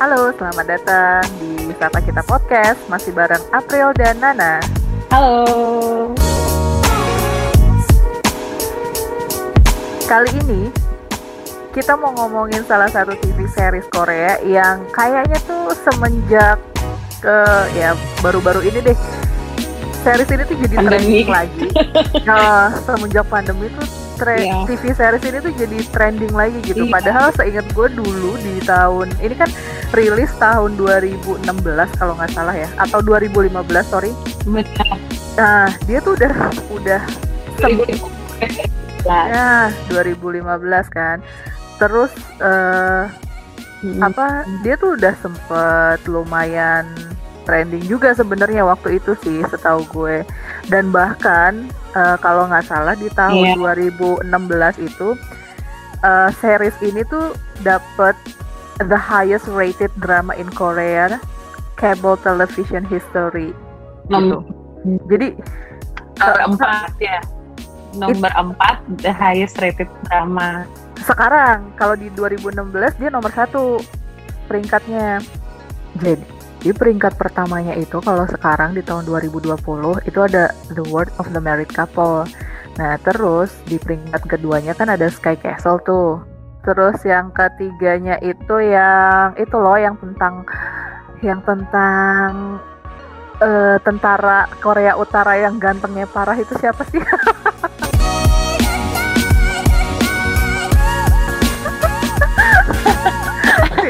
Halo, selamat datang di Sapa Kita Podcast. Masih bareng April dan Nana. Halo. Kali ini kita mau ngomongin salah satu TV series Korea yang kayaknya tuh semenjak ke ya baru-baru ini deh series ini tuh jadi Pandemi. trending lagi. Nah, semenjak pandemi tuh Iya. TV series ini tuh jadi trending lagi gitu. Iya. Padahal seingat gue dulu di tahun ini kan rilis tahun 2016 kalau nggak salah ya atau 2015 sorry. Benar. Nah dia tuh udah udah sem- 2015. ya 2015 kan. Terus Mm. apa dia tuh udah sempet lumayan trending juga sebenarnya waktu itu sih setahu gue dan bahkan eh, kalau nggak salah di tahun Iya. 2016 itu eh, series ini tuh dapet the highest rated drama in Korea cable television history Nom- gitu. jadi Nomor empat ya. Nomor empat the highest rated drama. sekarang kalau di 2016 dia nomor satu peringkatnya jadi di peringkat pertamanya itu kalau sekarang di tahun 2020 itu ada The World of the Married Couple. Nah terus di peringkat keduanya kan ada Sky Castle tuh. Terus yang ketiganya itu yang itu loh yang tentang yang tentang eh, tentara Korea Utara yang gantengnya parah itu siapa sih?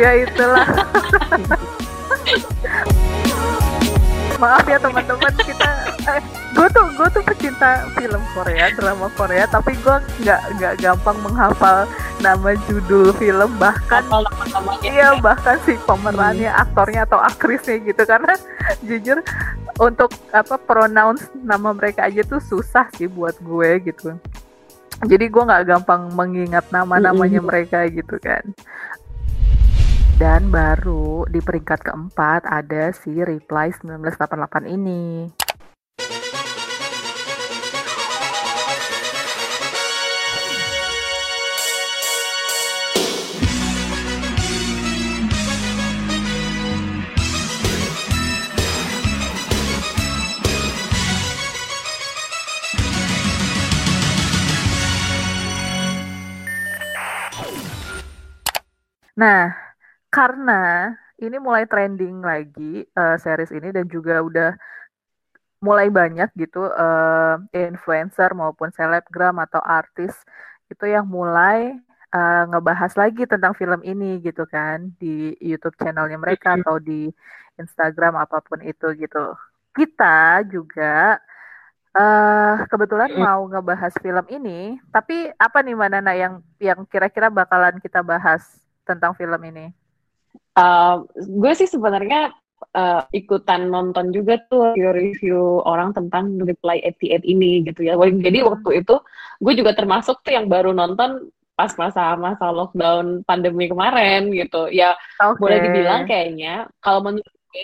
Ya itulah maaf ya teman-teman kita eh, gue tuh gue tuh pecinta film Korea drama Korea tapi gue nggak nggak gampang menghafal nama judul film bahkan iya bahkan si pemerannya aktornya atau aktrisnya gitu karena jujur untuk apa pronounce nama mereka aja tuh susah sih buat gue gitu. Jadi gue nggak gampang mengingat nama-namanya mereka gitu kan dan baru di peringkat keempat ada si Reply 1988 ini. Nah, karena ini mulai trending lagi eh, series ini dan juga udah mulai banyak gitu eh, influencer maupun selebgram atau artis itu yang mulai eh, ngebahas lagi tentang film ini gitu kan di YouTube channelnya mereka Mhm. atau di Instagram apa pun itu gitu. Kita juga eh kebetulan mau ngebahas film ini, tapi apa nih Mbak Nana yang yang kira-kira bakalan kita bahas tentang film ini? Uh, gue sih sebenarnya uh, ikutan nonton juga tuh review-review orang tentang Reply 88 ini gitu ya. Jadi Hmm. waktu itu gue juga termasuk tuh yang baru nonton pas masa-masa lockdown pandemi kemarin gitu. Ya Oke. boleh dibilang kayaknya kalau menurut gue,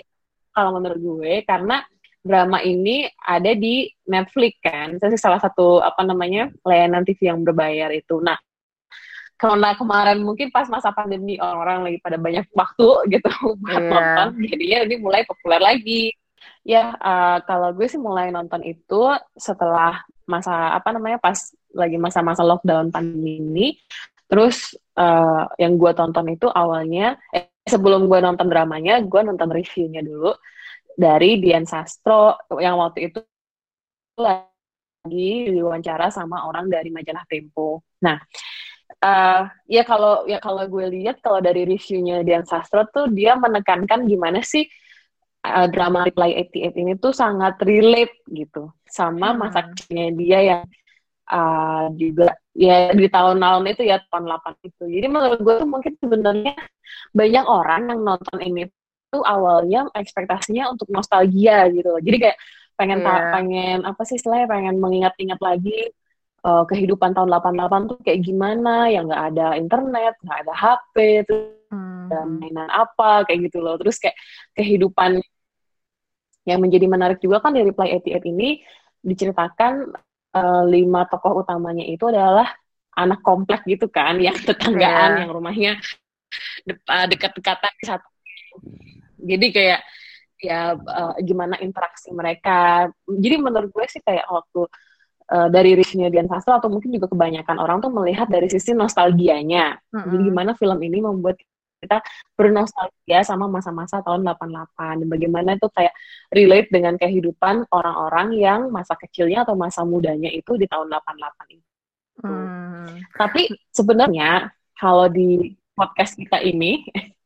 kalau menurut gue karena drama ini ada di Netflix kan, itu sih salah satu apa namanya layanan TV yang berbayar itu. Nah, karena kemarin mungkin pas masa pandemi orang-orang lagi pada banyak waktu gitu buat Iya. nonton, jadinya ini mulai populer lagi. Ya, eh, kalau gue sih mulai nonton itu setelah masa apa namanya pas lagi masa-masa lockdown pandemi ini. Terus eh, yang gue tonton itu awalnya eh, sebelum gue nonton dramanya, gue nonton reviewnya dulu dari Dian Sastro yang waktu itu lagi diwawancara sama orang dari majalah Tempo. Nah, eh, ya kalau ya kalau gue lihat kalau dari reviewnya Dian Sastro tuh dia menekankan gimana sih eh, drama Reply 88 ini tuh sangat relate gitu sama Hmm. masa kecilnya dia yang eh, juga ya di tahun-tahun itu ya tahun 8 itu. Jadi menurut gue tuh mungkin sebenarnya banyak orang yang nonton ini tuh awalnya ekspektasinya untuk nostalgia gitu. loh. Jadi kayak pengen Iya. pengen apa sih istilahnya pengen mengingat-ingat lagi eh, kehidupan tahun 88 tuh kayak gimana yang nggak ada internet, nggak ada HP, terus Hmm. ada mainan apa kayak gitu loh. Terus kayak kehidupan yang menjadi menarik juga kan di Reply 88 ini diceritakan eh, lima tokoh utamanya itu adalah anak komplek gitu kan, yang tetanggaan, Iya. yang rumahnya de- dekat-dekatan satu jadi kayak ya uh, gimana interaksi mereka jadi menurut gue sih kayak waktu uh, dari reviewnya Dian Sastro atau mungkin juga kebanyakan orang tuh melihat dari sisi nostalgianya mm-hmm. jadi gimana film ini membuat kita bernostalgia sama masa-masa tahun 88 dan bagaimana itu kayak relate dengan kehidupan orang-orang yang masa kecilnya atau masa mudanya itu di tahun 88 itu. Hmm. Tapi sebenarnya kalau di podcast kita ini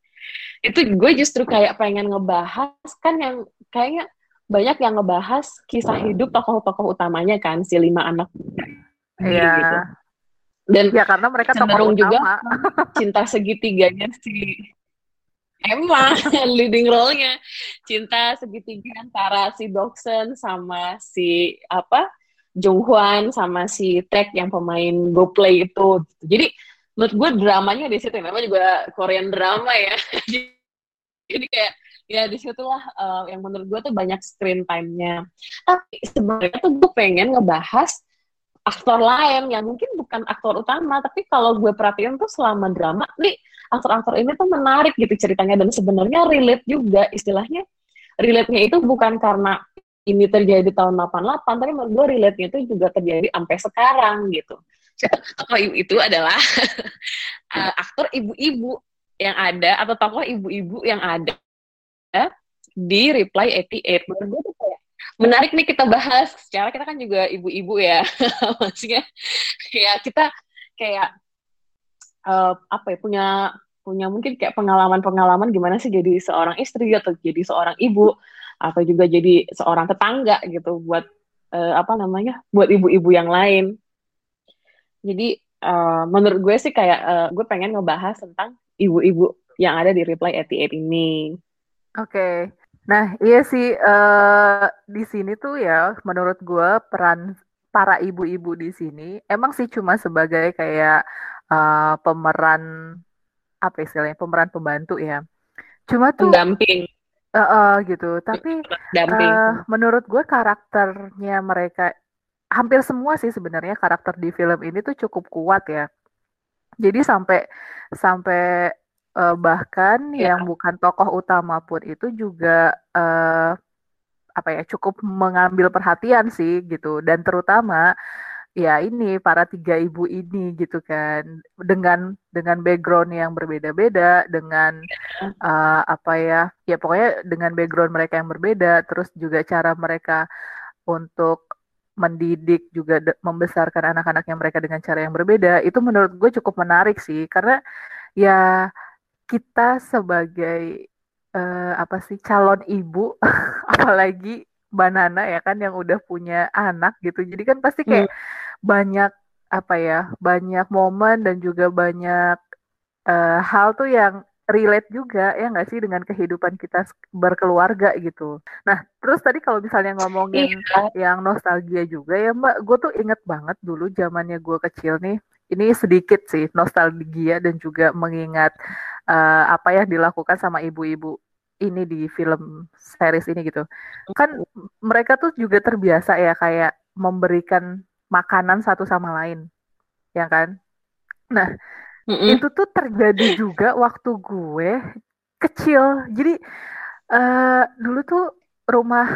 itu gue justru kayak pengen ngebahas kan yang kayaknya banyak yang ngebahas kisah hidup tokoh-tokoh utamanya kan si lima anak Iya. Gitu. Dan ya karena mereka cenderung juga cinta segitiganya si Emma leading role-nya cinta segitiga antara si Doksen sama si apa Jung Hwan sama si Taek yang pemain Go Play itu. Jadi menurut gue dramanya di situ namanya juga Korean drama ya jadi kayak ya di situlah uh, yang menurut gue tuh banyak screen time-nya. Tapi sebenarnya tuh gue pengen ngebahas aktor lain yang mungkin bukan aktor utama tapi kalau gue perhatiin tuh selama drama nih aktor-aktor ini tuh menarik gitu ceritanya. Dan sebenarnya relate juga istilahnya relate-nya itu bukan karena ini terjadi di tahun 88 tapi menurut gue relate-nya itu juga terjadi sampai sekarang gitu. Tokoh itu adalah uh, aktor ibu-ibu yang ada atau tokoh ibu-ibu yang ada di Reply 88. Menurut gue tuh kayak menarik nih kita bahas. Secara kita kan juga ibu-ibu ya, maksudnya ya kita kayak uh, apa ya punya punya mungkin kayak pengalaman-pengalaman gimana sih jadi seorang istri atau jadi seorang ibu atau juga jadi seorang tetangga gitu buat uh, apa namanya buat ibu-ibu yang lain jadi uh, menurut gue sih kayak uh, gue pengen ngebahas tentang ibu-ibu yang ada di Reply 88 ini. Oke. Okay. Nah, iya sih uh, di sini tuh ya menurut gue peran para ibu-ibu di sini emang sih cuma sebagai kayak uh, pemeran apa istilahnya pemeran pembantu ya. Cuma tuh pendamping. Uh, uh, gitu. Tapi uh, menurut gue karakternya mereka hampir semua sih sebenarnya karakter di film ini tuh cukup kuat ya. Jadi sampai sampai uh, bahkan yeah. yang bukan tokoh utama pun itu juga uh, apa ya cukup mengambil perhatian sih gitu. Dan terutama ya ini para tiga ibu ini gitu kan. Dengan dengan background yang berbeda-beda dengan uh, apa ya ya pokoknya dengan background mereka yang berbeda terus juga cara mereka untuk mendidik juga membesarkan anak-anaknya mereka dengan cara yang berbeda itu menurut gue cukup menarik sih. Karena ya kita sebagai uh, apa sih calon ibu apalagi banana ya kan yang udah punya anak gitu jadi kan pasti kayak hmm. banyak apa ya banyak momen dan juga banyak uh, hal tuh yang relate juga ya nggak sih dengan kehidupan kita berkeluarga gitu. Nah terus tadi kalau misalnya ngomongin iya. yang nostalgia juga ya mbak, gue tuh inget banget dulu zamannya gue kecil nih. Ini sedikit sih nostalgia dan juga mengingat uh, apa yang dilakukan sama ibu-ibu ini di film series ini gitu. Kan mereka tuh juga terbiasa ya kayak memberikan makanan satu sama lain, ya kan? Nah Mm-mm. Itu tuh terjadi juga waktu gue kecil. Jadi uh, dulu tuh rumah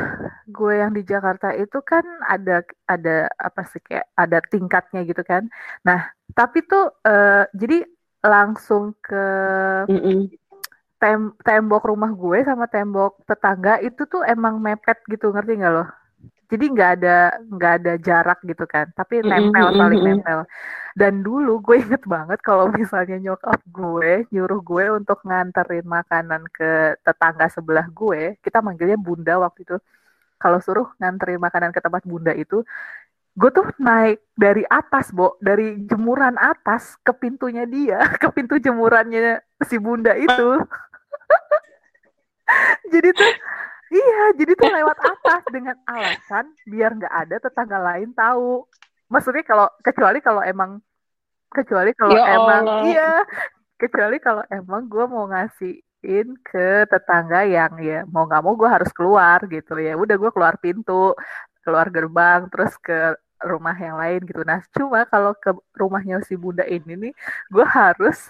gue yang di Jakarta itu kan ada ada apa sih kayak ada tingkatnya gitu kan. Nah, tapi tuh uh, jadi langsung ke tem tembok rumah gue sama tembok tetangga itu tuh emang mepet gitu ngerti nggak loh? Jadi nggak ada nggak ada jarak gitu kan tapi nempel saling nempel. Dan dulu gue inget banget kalau misalnya nyokap gue nyuruh gue untuk nganterin makanan ke tetangga sebelah gue kita manggilnya bunda waktu itu. Kalau suruh nganterin makanan ke tempat bunda itu gue tuh naik dari atas, Bo, dari jemuran atas ke pintunya dia, ke pintu jemurannya si bunda itu. Jadi tuh Iya, jadi tuh lewat atas dengan alasan biar nggak ada tetangga lain tahu. Maksudnya kalau kecuali kalau emang kecuali kalau ya emang iya kecuali kalau emang gue mau ngasihin ke tetangga yang ya mau nggak mau gue harus keluar gitu ya. Udah gue keluar pintu keluar gerbang terus ke rumah yang lain gitu. Nah cuma kalau ke rumahnya si bunda ini nih gue harus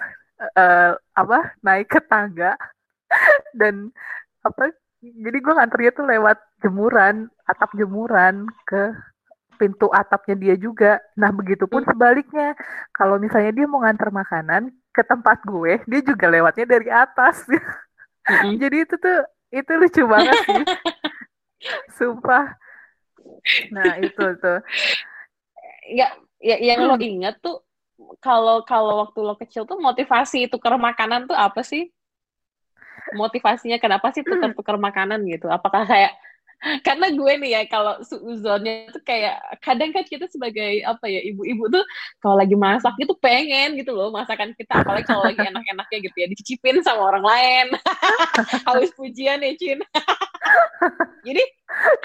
uh, apa naik ke tangga dan apa jadi gue nganternya tuh lewat jemuran atap jemuran ke pintu atapnya dia juga. Nah begitupun sebaliknya. Kalau misalnya dia mau nganter makanan ke tempat gue dia juga lewatnya dari atas. Mm-hmm. jadi itu tuh itu lucu banget sih. Sumpah. Nah itu tuh. Ya, ya yang hmm. lo inget tuh kalau kalau waktu lo kecil tuh motivasi tukar makanan tuh apa sih motivasinya kenapa sih tukar-tukar makanan gitu? Apakah kayak karena gue nih ya kalau suzonnya tuh kayak kadang kan kita sebagai apa ya ibu-ibu tuh kalau lagi masak gitu pengen gitu loh masakan kita apalagi kalau lagi enak-enaknya gitu ya dicicipin sama orang lain. Harus pujian ya Cin. Jadi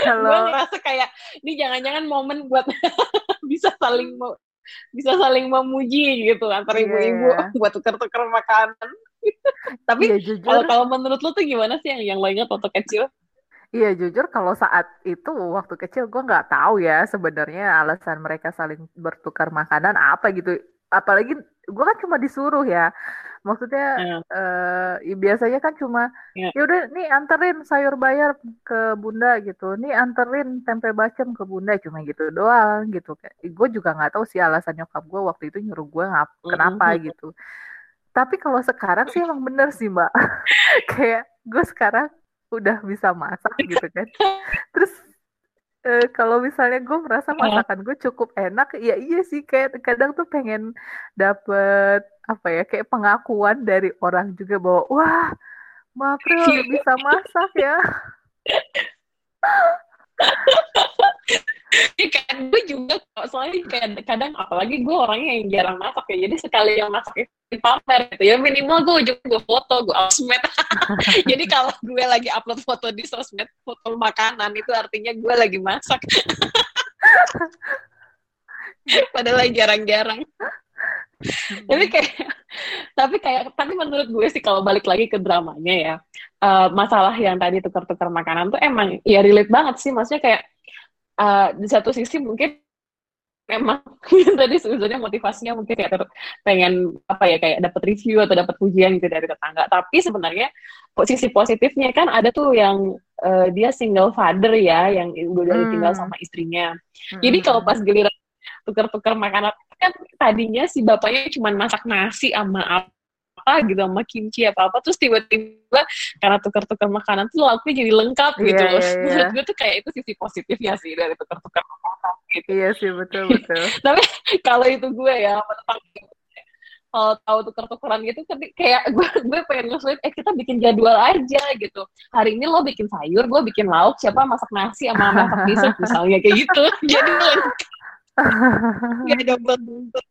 kalau gue ngerasa kayak ini jangan-jangan momen buat bisa saling mau bisa saling memuji gitu antara iya, ibu-ibu yeah. buat tuker-tuker makanan tapi yeah, kalau kalau menurut lo tuh gimana sih yang yang lo ingat waktu kecil Iya jujur kalau saat itu waktu kecil gue nggak tahu ya sebenarnya alasan mereka saling bertukar makanan apa gitu. Apalagi gue kan cuma disuruh ya. Maksudnya yeah. uh, biasanya kan cuma yeah. ya udah nih anterin sayur bayar ke bunda gitu. Nih anterin tempe bacem ke bunda cuma gitu doang gitu. Gue juga nggak tahu sih alasan nyokap gue waktu itu nyuruh gue ngap kenapa mm -hmm. gitu. Tapi kalau sekarang sih emang bener sih mbak. Kayak gue sekarang udah bisa masak gitu kan. Terus e, kalau misalnya gue merasa masakan gue cukup enak ya iya sih kayak kadang tuh pengen dapet apa ya kayak pengakuan dari orang juga bahwa wah Makrel bisa masak ya kan gue juga soalnya kayak kadang apalagi gue orangnya yang jarang masak ya jadi sekali yang masak itu pamer gitu ya minimal gue ujung gue foto gue sosmed. Jadi kalau gue lagi upload foto di sosmed foto makanan itu artinya gue lagi masak. Padahal jarang-jarang. Tapi kayak tapi kayak tapi menurut gue sih kalau balik lagi ke dramanya ya uh, masalah yang tadi tukar-tukar makanan tuh emang ya relate banget sih maksudnya kayak uh, di satu sisi mungkin memang tadi sebenarnya motivasinya mungkin kayak ter, pengen apa ya kayak dapat review atau dapat pujian gitu dari tetangga tapi sebenarnya posisi positifnya kan ada tuh yang uh, dia single father ya yang udah dari hmm. tinggal sama istrinya hmm. jadi kalau pas giliran tukar-tukar makanan kan tadinya si bapaknya cuma masak nasi sama apa gitu sama kimchi apa apa terus tiba-tiba karena tukar-tukar makanan tuh lakunya jadi lengkap yeah, gitu. Yeah, yeah. Menurut gue tuh kayak itu sisi positifnya sih dari tukar-tukar makanan gitu. Iya sih betul betul. Tapi kalau itu gue ya kalau tahu tukar-tukaran gitu kayak gue gue pengen ngesulit eh kita bikin jadwal aja gitu hari ini lo bikin sayur gue bikin lauk siapa masak nasi sama masak dessert misalnya kayak gitu jadi gak ada buntut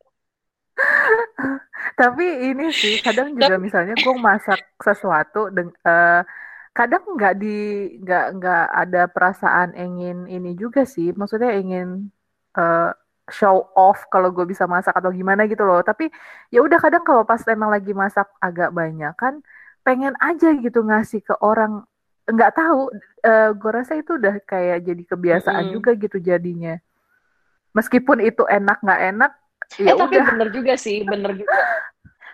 Tapi ini sih kadang juga misalnya gue masak sesuatu deng uh, kadang nggak di nggak nggak ada perasaan ingin ini juga sih. Maksudnya ingin uh, show off kalau gue bisa masak atau gimana gitu loh. Tapi ya udah kadang kalau pas emang lagi masak agak banyak kan pengen aja gitu ngasih ke orang nggak tahu uh, gue rasa itu udah kayak jadi kebiasaan mm -hmm. juga gitu jadinya meskipun itu enak nggak enak ya eh, tapi bener juga sih, bener juga.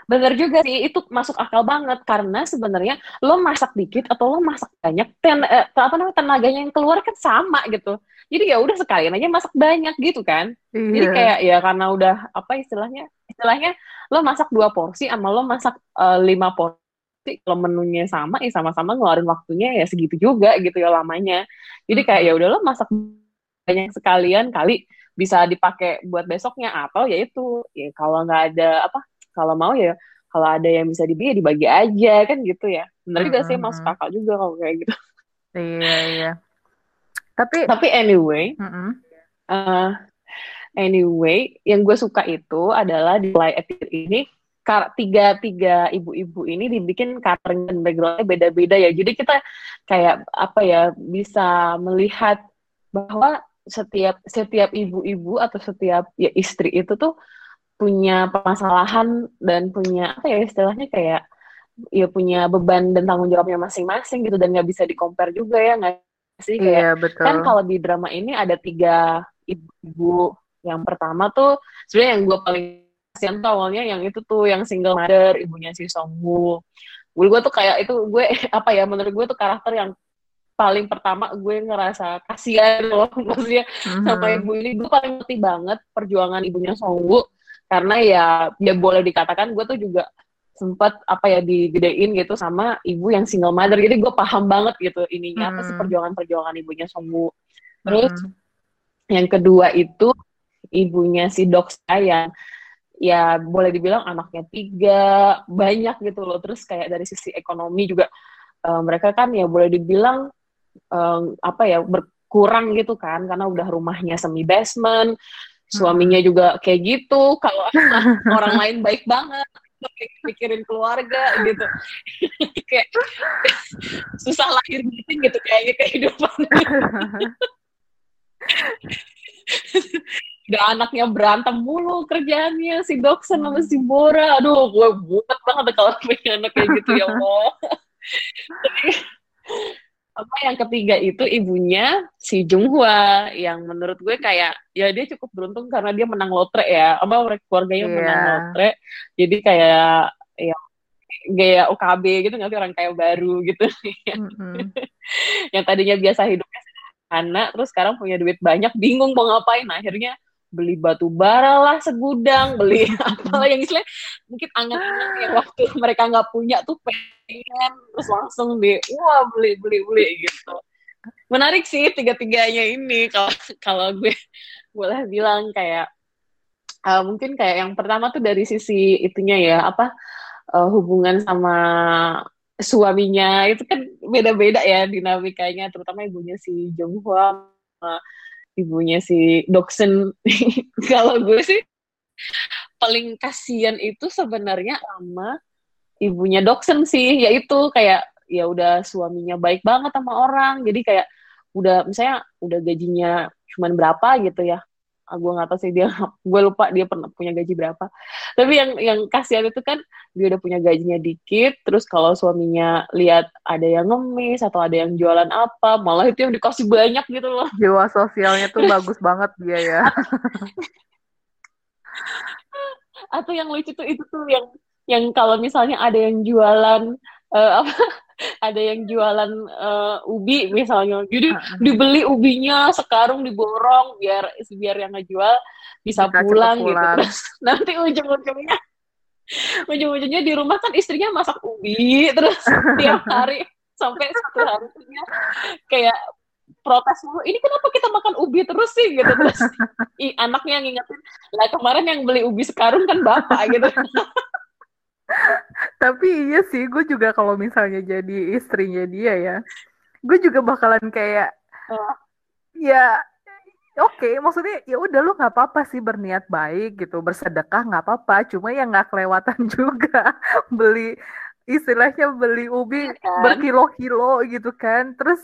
Bener juga sih, itu masuk akal banget karena sebenarnya lo masak dikit atau lo masak banyak, ten, eh, apa namanya tenaganya yang keluar kan sama gitu. Jadi ya udah sekalian aja masak banyak gitu kan. Iya. Jadi kayak ya karena udah apa istilahnya, istilahnya lo masak dua porsi sama lo masak uh, lima porsi kalau menunya sama ya sama-sama ngeluarin waktunya ya segitu juga gitu ya lamanya. Jadi kayak ya udah lo masak banyak sekalian kali bisa dipakai buat besoknya atau ya itu ya kalau nggak ada apa kalau mau ya kalau ada yang bisa dibagi ya dibagi aja kan gitu ya benar juga mm -hmm. sih masuk kakak juga kalau kayak gitu iya iya tapi tapi anyway mm -hmm. uh, anyway yang gue suka itu adalah di play episode ini tiga tiga ibu-ibu ini dibikin karakter dan backgroundnya beda-beda ya jadi kita kayak apa ya bisa melihat bahwa setiap setiap ibu-ibu atau setiap ya istri itu tuh punya permasalahan dan punya apa ya istilahnya kayak ya punya beban dan tanggung jawabnya masing-masing gitu dan nggak bisa dikompar juga ya nggak sih? Kayak iya, betul. kan kalau di drama ini ada tiga ibu yang pertama tuh sebenarnya yang gue paling kasihan tuh awalnya yang itu tuh yang single mother ibunya si Songwoo gue gue tuh kayak itu gue apa ya menurut gue tuh karakter yang paling pertama gue ngerasa kasihan loh maksudnya mm-hmm. sama ibu ini gue paling ngerti banget perjuangan ibunya Songgu karena ya ya boleh dikatakan gue tuh juga sempat apa ya digedein gitu sama ibu yang single mother jadi gue paham banget gitu ininya mm-hmm. apa sih mm-hmm. perjuangan-perjuangan ibunya Songgu terus mm-hmm. yang kedua itu ibunya si Dok yang ya boleh dibilang anaknya tiga banyak gitu loh terus kayak dari sisi ekonomi juga uh, mereka kan ya boleh dibilang um, apa ya berkurang gitu kan karena udah rumahnya semi basement suaminya hmm. juga kayak gitu kalau orang lain baik banget mikirin keluarga gitu. Kayak susah lahir gitu gitu kayaknya kehidupan. Udah anaknya berantem mulu kerjaannya si Doksen sama si Bora. Aduh gue buat banget kalau punya anak kayak gitu ya Allah apa yang ketiga itu ibunya si Junghua yang menurut gue kayak ya dia cukup beruntung karena dia menang lotre ya. Apa keluarganya yeah. menang lotre. Jadi kayak ya gaya OKB gitu nggak sih? Orang kaya baru gitu. Mm-hmm. yang tadinya biasa hidupnya anak terus sekarang punya duit banyak bingung mau ngapain. Akhirnya beli batu bara lah segudang beli apa yang istilahnya mungkin angan-angan yang waktu mereka nggak punya tuh pengen terus langsung di wah beli beli beli gitu. Menarik sih tiga-tiganya ini kalau kalau gue boleh bilang kayak uh, mungkin kayak yang pertama tuh dari sisi itunya ya apa uh, hubungan sama suaminya itu kan beda-beda ya dinamikanya terutama ibunya si Jonghwa ibunya si Doksen. Kalau gue sih paling kasihan itu sebenarnya sama ibunya Doksen sih. Yaitu kayak ya udah suaminya baik banget sama orang. Jadi kayak udah misalnya udah gajinya cuman berapa gitu ya Ah, gue nggak tahu sih dia gue lupa dia pernah punya gaji berapa. Tapi yang yang kasihan itu kan dia udah punya gajinya dikit terus kalau suaminya lihat ada yang ngemis atau ada yang jualan apa malah itu yang dikasih banyak gitu loh. Jiwa sosialnya tuh bagus banget dia ya. Atau yang lucu tuh itu tuh yang yang kalau misalnya ada yang jualan uh, apa ada yang jualan uh, ubi misalnya. Jadi dibeli ubinya sekarang diborong biar biar yang ngejual bisa, bisa pulang, gitu. terus nanti ujung-ujungnya ujung-ujungnya di rumah kan istrinya masak ubi terus tiap hari sampai satu harinya kayak protes mulu ini kenapa kita makan ubi terus sih? gitu. Terus i, anaknya ngingetin lah kemarin yang beli ubi sekarang kan bapak gitu Tapi iya sih, gue juga kalau misalnya jadi istrinya dia ya, gue juga bakalan kayak, uh. ya oke, okay, maksudnya ya udah lu nggak apa-apa sih berniat baik gitu, bersedekah nggak apa-apa, cuma ya nggak kelewatan juga beli istilahnya beli ubi iya kan? berkilo-kilo gitu kan, terus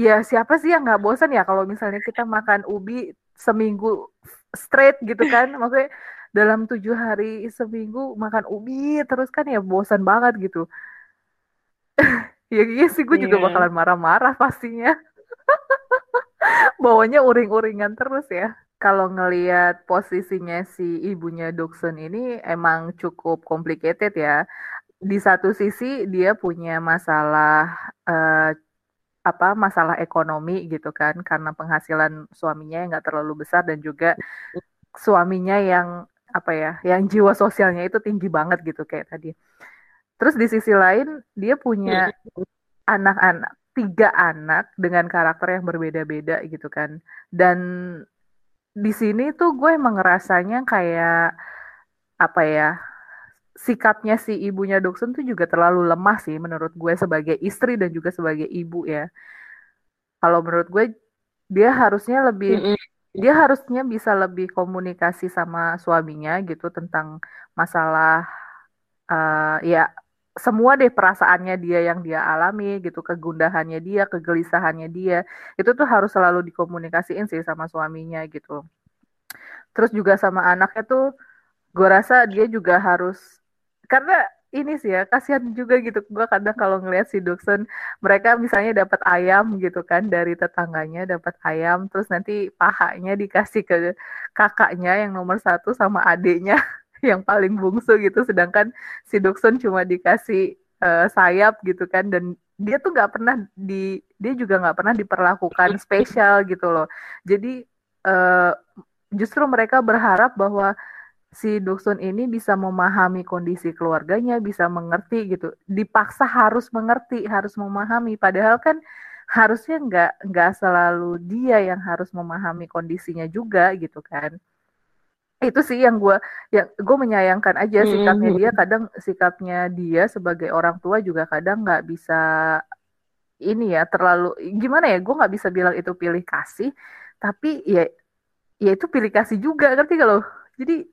ya siapa sih yang nggak bosan ya kalau misalnya kita makan ubi seminggu straight gitu kan, maksudnya dalam tujuh hari seminggu makan ubi terus kan ya bosan banget gitu ya iya sih gue yeah. juga iya. bakalan marah-marah pastinya bawanya uring-uringan terus ya kalau ngelihat posisinya si ibunya Duksun ini emang cukup complicated ya di satu sisi dia punya masalah uh, apa masalah ekonomi gitu kan karena penghasilan suaminya yang nggak terlalu besar dan juga suaminya yang apa ya yang jiwa sosialnya itu tinggi banget gitu kayak tadi. Terus di sisi lain dia punya anak-anak tiga anak dengan karakter yang berbeda-beda gitu kan. Dan di sini tuh gue emang ngerasanya kayak apa ya sikapnya si ibunya Doksun tuh juga terlalu lemah sih menurut gue sebagai istri dan juga sebagai ibu ya. Kalau menurut gue dia harusnya lebih dia harusnya bisa lebih komunikasi sama suaminya gitu tentang masalah uh, ya semua deh perasaannya dia yang dia alami gitu kegundahannya dia kegelisahannya dia. Itu tuh harus selalu dikomunikasiin sih sama suaminya gitu. Terus juga sama anaknya tuh gue rasa dia juga harus karena ini sih ya kasihan juga gitu. Gue kadang kalau ngeliat si Duksun mereka misalnya dapat ayam gitu kan dari tetangganya dapat ayam terus nanti pahanya dikasih ke kakaknya yang nomor satu sama adiknya yang paling bungsu gitu. Sedangkan si Duksun cuma dikasih uh, sayap gitu kan dan dia tuh nggak pernah di dia juga nggak pernah diperlakukan spesial gitu loh. Jadi uh, justru mereka berharap bahwa si Duksun ini bisa memahami kondisi keluarganya, bisa mengerti gitu. Dipaksa harus mengerti, harus memahami. Padahal kan harusnya nggak nggak selalu dia yang harus memahami kondisinya juga gitu kan. Itu sih yang gue yang gue menyayangkan aja hmm, sikapnya dia. Kadang sikapnya dia sebagai orang tua juga kadang nggak bisa ini ya terlalu gimana ya? Gue nggak bisa bilang itu pilih kasih, tapi ya ya itu pilih kasih juga ngerti kalau jadi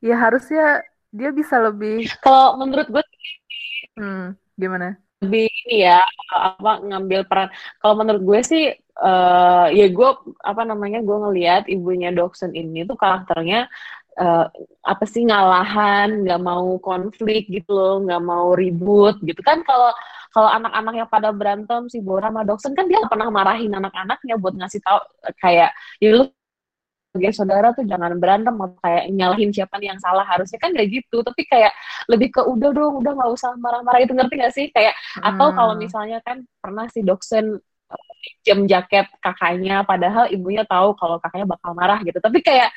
ya harusnya dia bisa lebih kalau menurut gue hmm, gimana? lebih ini ya apa ngambil peran. Kalau menurut gue sih uh, ya gue apa namanya gue ngelihat ibunya Dokson ini tuh karakternya uh, apa sih ngalahan nggak mau konflik gitu loh nggak mau ribut gitu. Kan kalau kalau anak-anak yang pada berantem si Bora sama Dokson kan dia pernah marahin anak-anaknya buat ngasih tahu kayak ya lu sebagai saudara tuh jangan berantem kayak nyalahin siapa nih yang salah. Harusnya kan gak gitu tapi kayak lebih ke udah dong udah nggak usah marah-marah itu ngerti gak sih? Kayak hmm. atau kalau misalnya kan pernah si Doksen eh, jam jaket kakaknya padahal ibunya tahu kalau kakaknya bakal marah gitu. Tapi kayak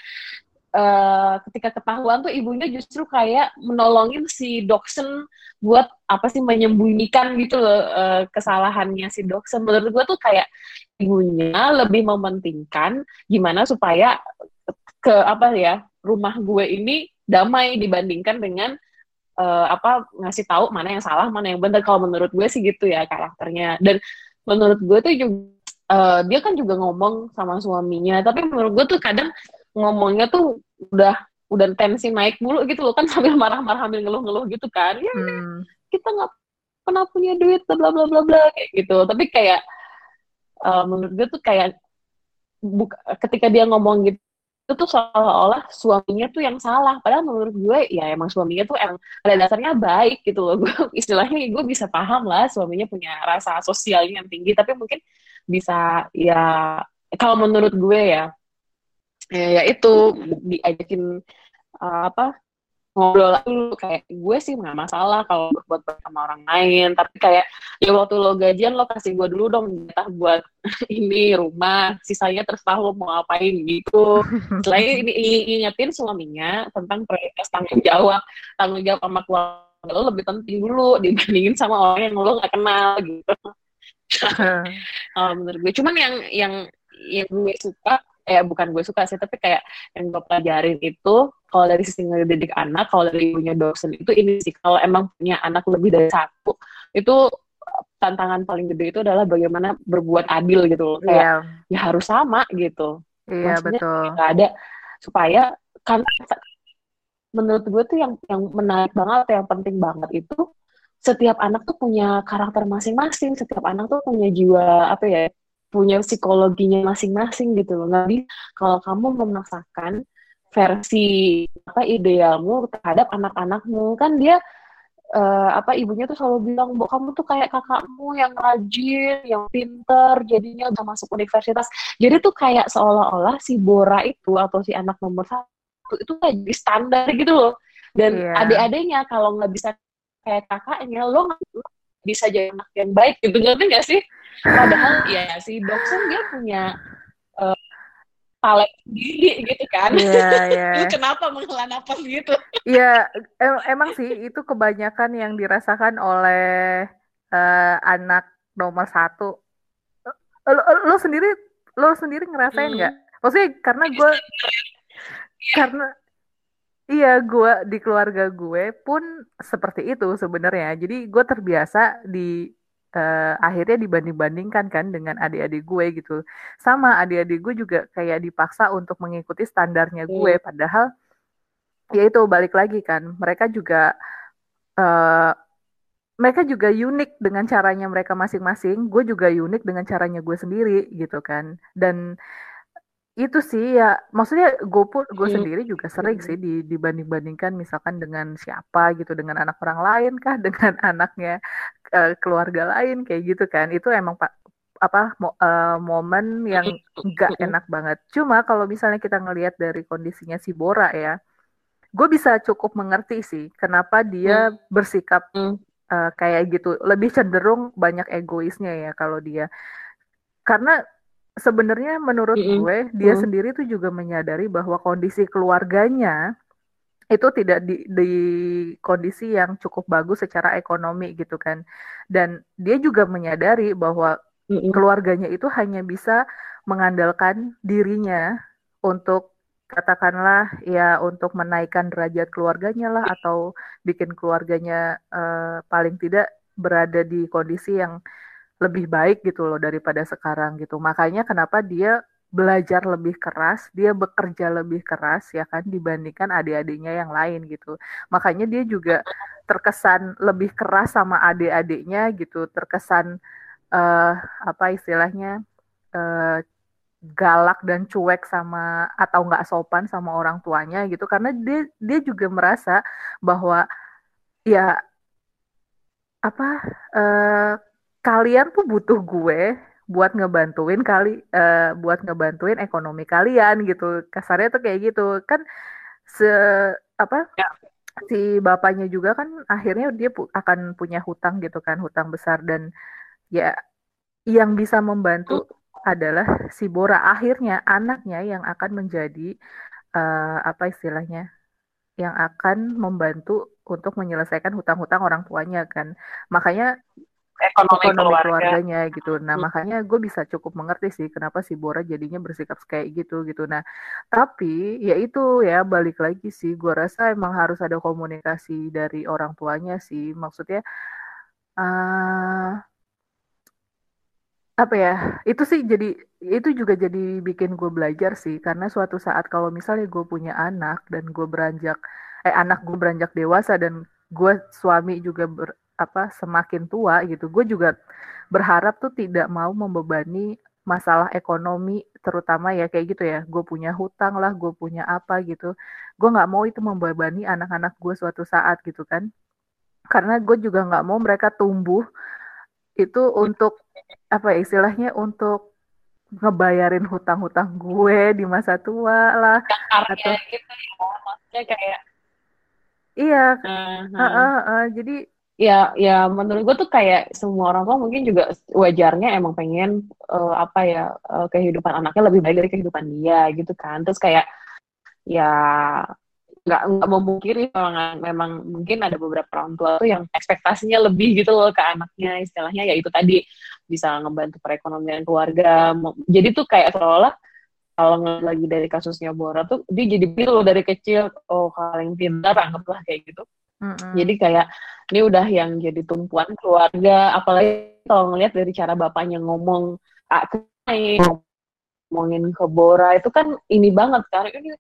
uh, ketika ketahuan tuh ibunya justru kayak menolongin si Doksen buat apa sih menyembunyikan gitu loh uh, kesalahannya si Doksen menurut gue tuh kayak ibunya lebih mementingkan gimana supaya ke apa ya rumah gue ini damai dibandingkan dengan uh, apa ngasih tahu mana yang salah mana yang benar. Kalau menurut gue sih gitu ya karakternya. Dan menurut gue tuh juga uh, dia kan juga ngomong sama suaminya. Tapi menurut gue tuh kadang ngomongnya tuh udah udah tensi naik mulu gitu loh kan sambil marah-marah sambil ngeluh-ngeluh gitu kan. Ya hmm. kita nggak pernah punya duit bla bla bla bla kayak gitu. Tapi kayak uh, menurut gue tuh kayak buka, ketika dia ngomong gitu itu tuh seolah-olah suaminya tuh yang salah. Padahal menurut gue ya emang suaminya tuh emang pada dasarnya baik gitu loh. Gue istilahnya gue bisa paham lah suaminya punya rasa sosialnya yang tinggi. Tapi mungkin bisa ya kalau menurut gue ya ya, ya itu. Diajakin uh, apa ngobrol dulu. Kayak gue sih nggak masalah kalau buat sama orang lain. Tapi kayak ya waktu lo gajian lo kasih gue dulu dong jatah buat ini rumah. Sisanya terserah lo mau ngapain gitu. Selain ini ingetin suaminya tentang prioritas tanggung jawab. Tanggung jawab sama keluarga lo lebih penting dulu dibandingin sama orang yang lo nggak kenal gitu. Uh, menurut gue. Cuman yang yang yang gue suka eh bukan gue suka sih tapi kayak yang gue pelajarin itu kalau dari sisi ngedidik anak kalau dari ibunya dosen itu ini sih kalau emang punya anak lebih dari satu itu tantangan paling gede itu adalah bagaimana berbuat adil gitu loh. Kayak yeah. ya harus sama gitu. Iya yeah, betul. nggak ada supaya kan menurut gue tuh yang yang menarik banget yang penting banget itu setiap anak tuh punya karakter masing-masing setiap anak tuh punya jiwa apa ya punya psikologinya masing-masing gitu loh. Nggak kalau kamu memaksakan versi apa idealmu terhadap anak-anakmu kan dia uh, apa ibunya tuh selalu bilang bu kamu tuh kayak kakakmu yang rajin yang pinter jadinya udah masuk universitas jadi tuh kayak seolah-olah si Bora itu atau si anak nomor satu itu kayak jadi standar gitu loh dan yeah. adik-adiknya kalau nggak bisa kayak kakaknya lo nggak bisa jadi anak yang baik gitu ngerti gak sih? Padahal ya si Doksen dia punya uh, talent sendiri gitu kan. Yeah, yeah. kenapa menghela nafas gitu? Iya em emang sih itu kebanyakan yang dirasakan oleh uh, anak nomor satu. Lo, lo sendiri lo sendiri ngerasain nggak? Hmm. maksudnya karena gue karena Iya, gue di keluarga gue pun seperti itu sebenarnya. Jadi gue terbiasa di uh, akhirnya dibanding-bandingkan kan dengan adik-adik gue gitu. Sama adik-adik gue juga kayak dipaksa untuk mengikuti standarnya gue, hmm. padahal ya itu balik lagi kan, mereka juga uh, mereka juga unik dengan caranya mereka masing-masing. Gue juga unik dengan caranya gue sendiri gitu kan. Dan itu sih ya, maksudnya gue pun gue hmm. sendiri juga sering sih di, dibanding-bandingkan misalkan dengan siapa gitu, dengan anak orang lain kah, dengan anaknya uh, keluarga lain kayak gitu kan. Itu emang pak apa mo, uh, momen yang nggak enak banget. Cuma kalau misalnya kita ngelihat dari kondisinya si Bora ya, gue bisa cukup mengerti sih kenapa dia hmm. bersikap uh, uh, kayak gitu lebih cenderung banyak egoisnya ya kalau dia karena sebenarnya menurut mm -hmm. gue dia mm. sendiri tuh juga menyadari bahwa kondisi keluarganya itu tidak di, di kondisi yang cukup bagus secara ekonomi gitu kan dan dia juga menyadari bahwa mm -hmm. keluarganya itu hanya bisa mengandalkan dirinya untuk katakanlah ya untuk menaikkan derajat keluarganya lah atau bikin keluarganya uh, paling tidak berada di kondisi yang lebih baik gitu loh daripada sekarang gitu. Makanya kenapa dia belajar lebih keras, dia bekerja lebih keras ya kan dibandingkan adik-adiknya yang lain gitu. Makanya dia juga terkesan lebih keras sama adik-adiknya gitu, terkesan uh, apa istilahnya uh, galak dan cuek sama atau nggak sopan sama orang tuanya gitu karena dia dia juga merasa bahwa ya apa uh, kalian tuh butuh gue buat ngebantuin kali uh, buat ngebantuin ekonomi kalian gitu. Kasarnya tuh kayak gitu. Kan se apa ya. si bapaknya juga kan akhirnya dia pu akan punya hutang gitu kan hutang besar. Dan ya yang bisa membantu adalah si Bora akhirnya anaknya yang akan menjadi uh, apa istilahnya yang akan membantu untuk menyelesaikan hutang-hutang orang tuanya kan. Makanya ekonomi, ekonomi keluarga. keluarganya gitu nah hmm. makanya gue bisa cukup mengerti sih kenapa si Bora jadinya bersikap kayak gitu gitu nah tapi ya itu ya balik lagi sih gue rasa emang harus ada komunikasi dari orang tuanya sih maksudnya uh, apa ya itu sih jadi itu juga jadi bikin gue belajar sih karena suatu saat kalau misalnya gue punya anak dan gue beranjak eh anak gue beranjak dewasa dan gue suami juga ber, apa semakin tua gitu. Gue juga berharap tuh tidak mau membebani masalah ekonomi terutama ya kayak gitu ya. Gue punya hutang lah gue punya apa gitu. Gue nggak mau itu membebani anak-anak gue suatu saat gitu kan. Karena gue juga nggak mau mereka tumbuh itu untuk apa ya istilahnya untuk ngebayarin hutang-hutang gue di masa tua lah atau gitu ya maksudnya kayak iya. Uh, uh, uh, uh, jadi ya ya menurut gue tuh kayak semua orang tua mungkin juga wajarnya emang pengen uh, apa ya uh, kehidupan anaknya lebih baik dari kehidupan dia gitu kan. Terus kayak ya nggak nggak memungkiri memang memang mungkin ada beberapa orang tua tuh yang ekspektasinya lebih gitu loh ke anaknya. Istilahnya ya itu tadi bisa ngebantu perekonomian keluarga. Jadi tuh kayak seolah kalau lagi dari kasusnya Bora tuh dia jadi pilu dari kecil. Oh paling pintar anggaplah kayak gitu mm-hmm. jadi kayak ini udah yang jadi tumpuan keluarga. Apalagi kalau ngelihat dari cara bapaknya ngomong ah, ngomongin ke Bora itu kan ini banget kan. Ini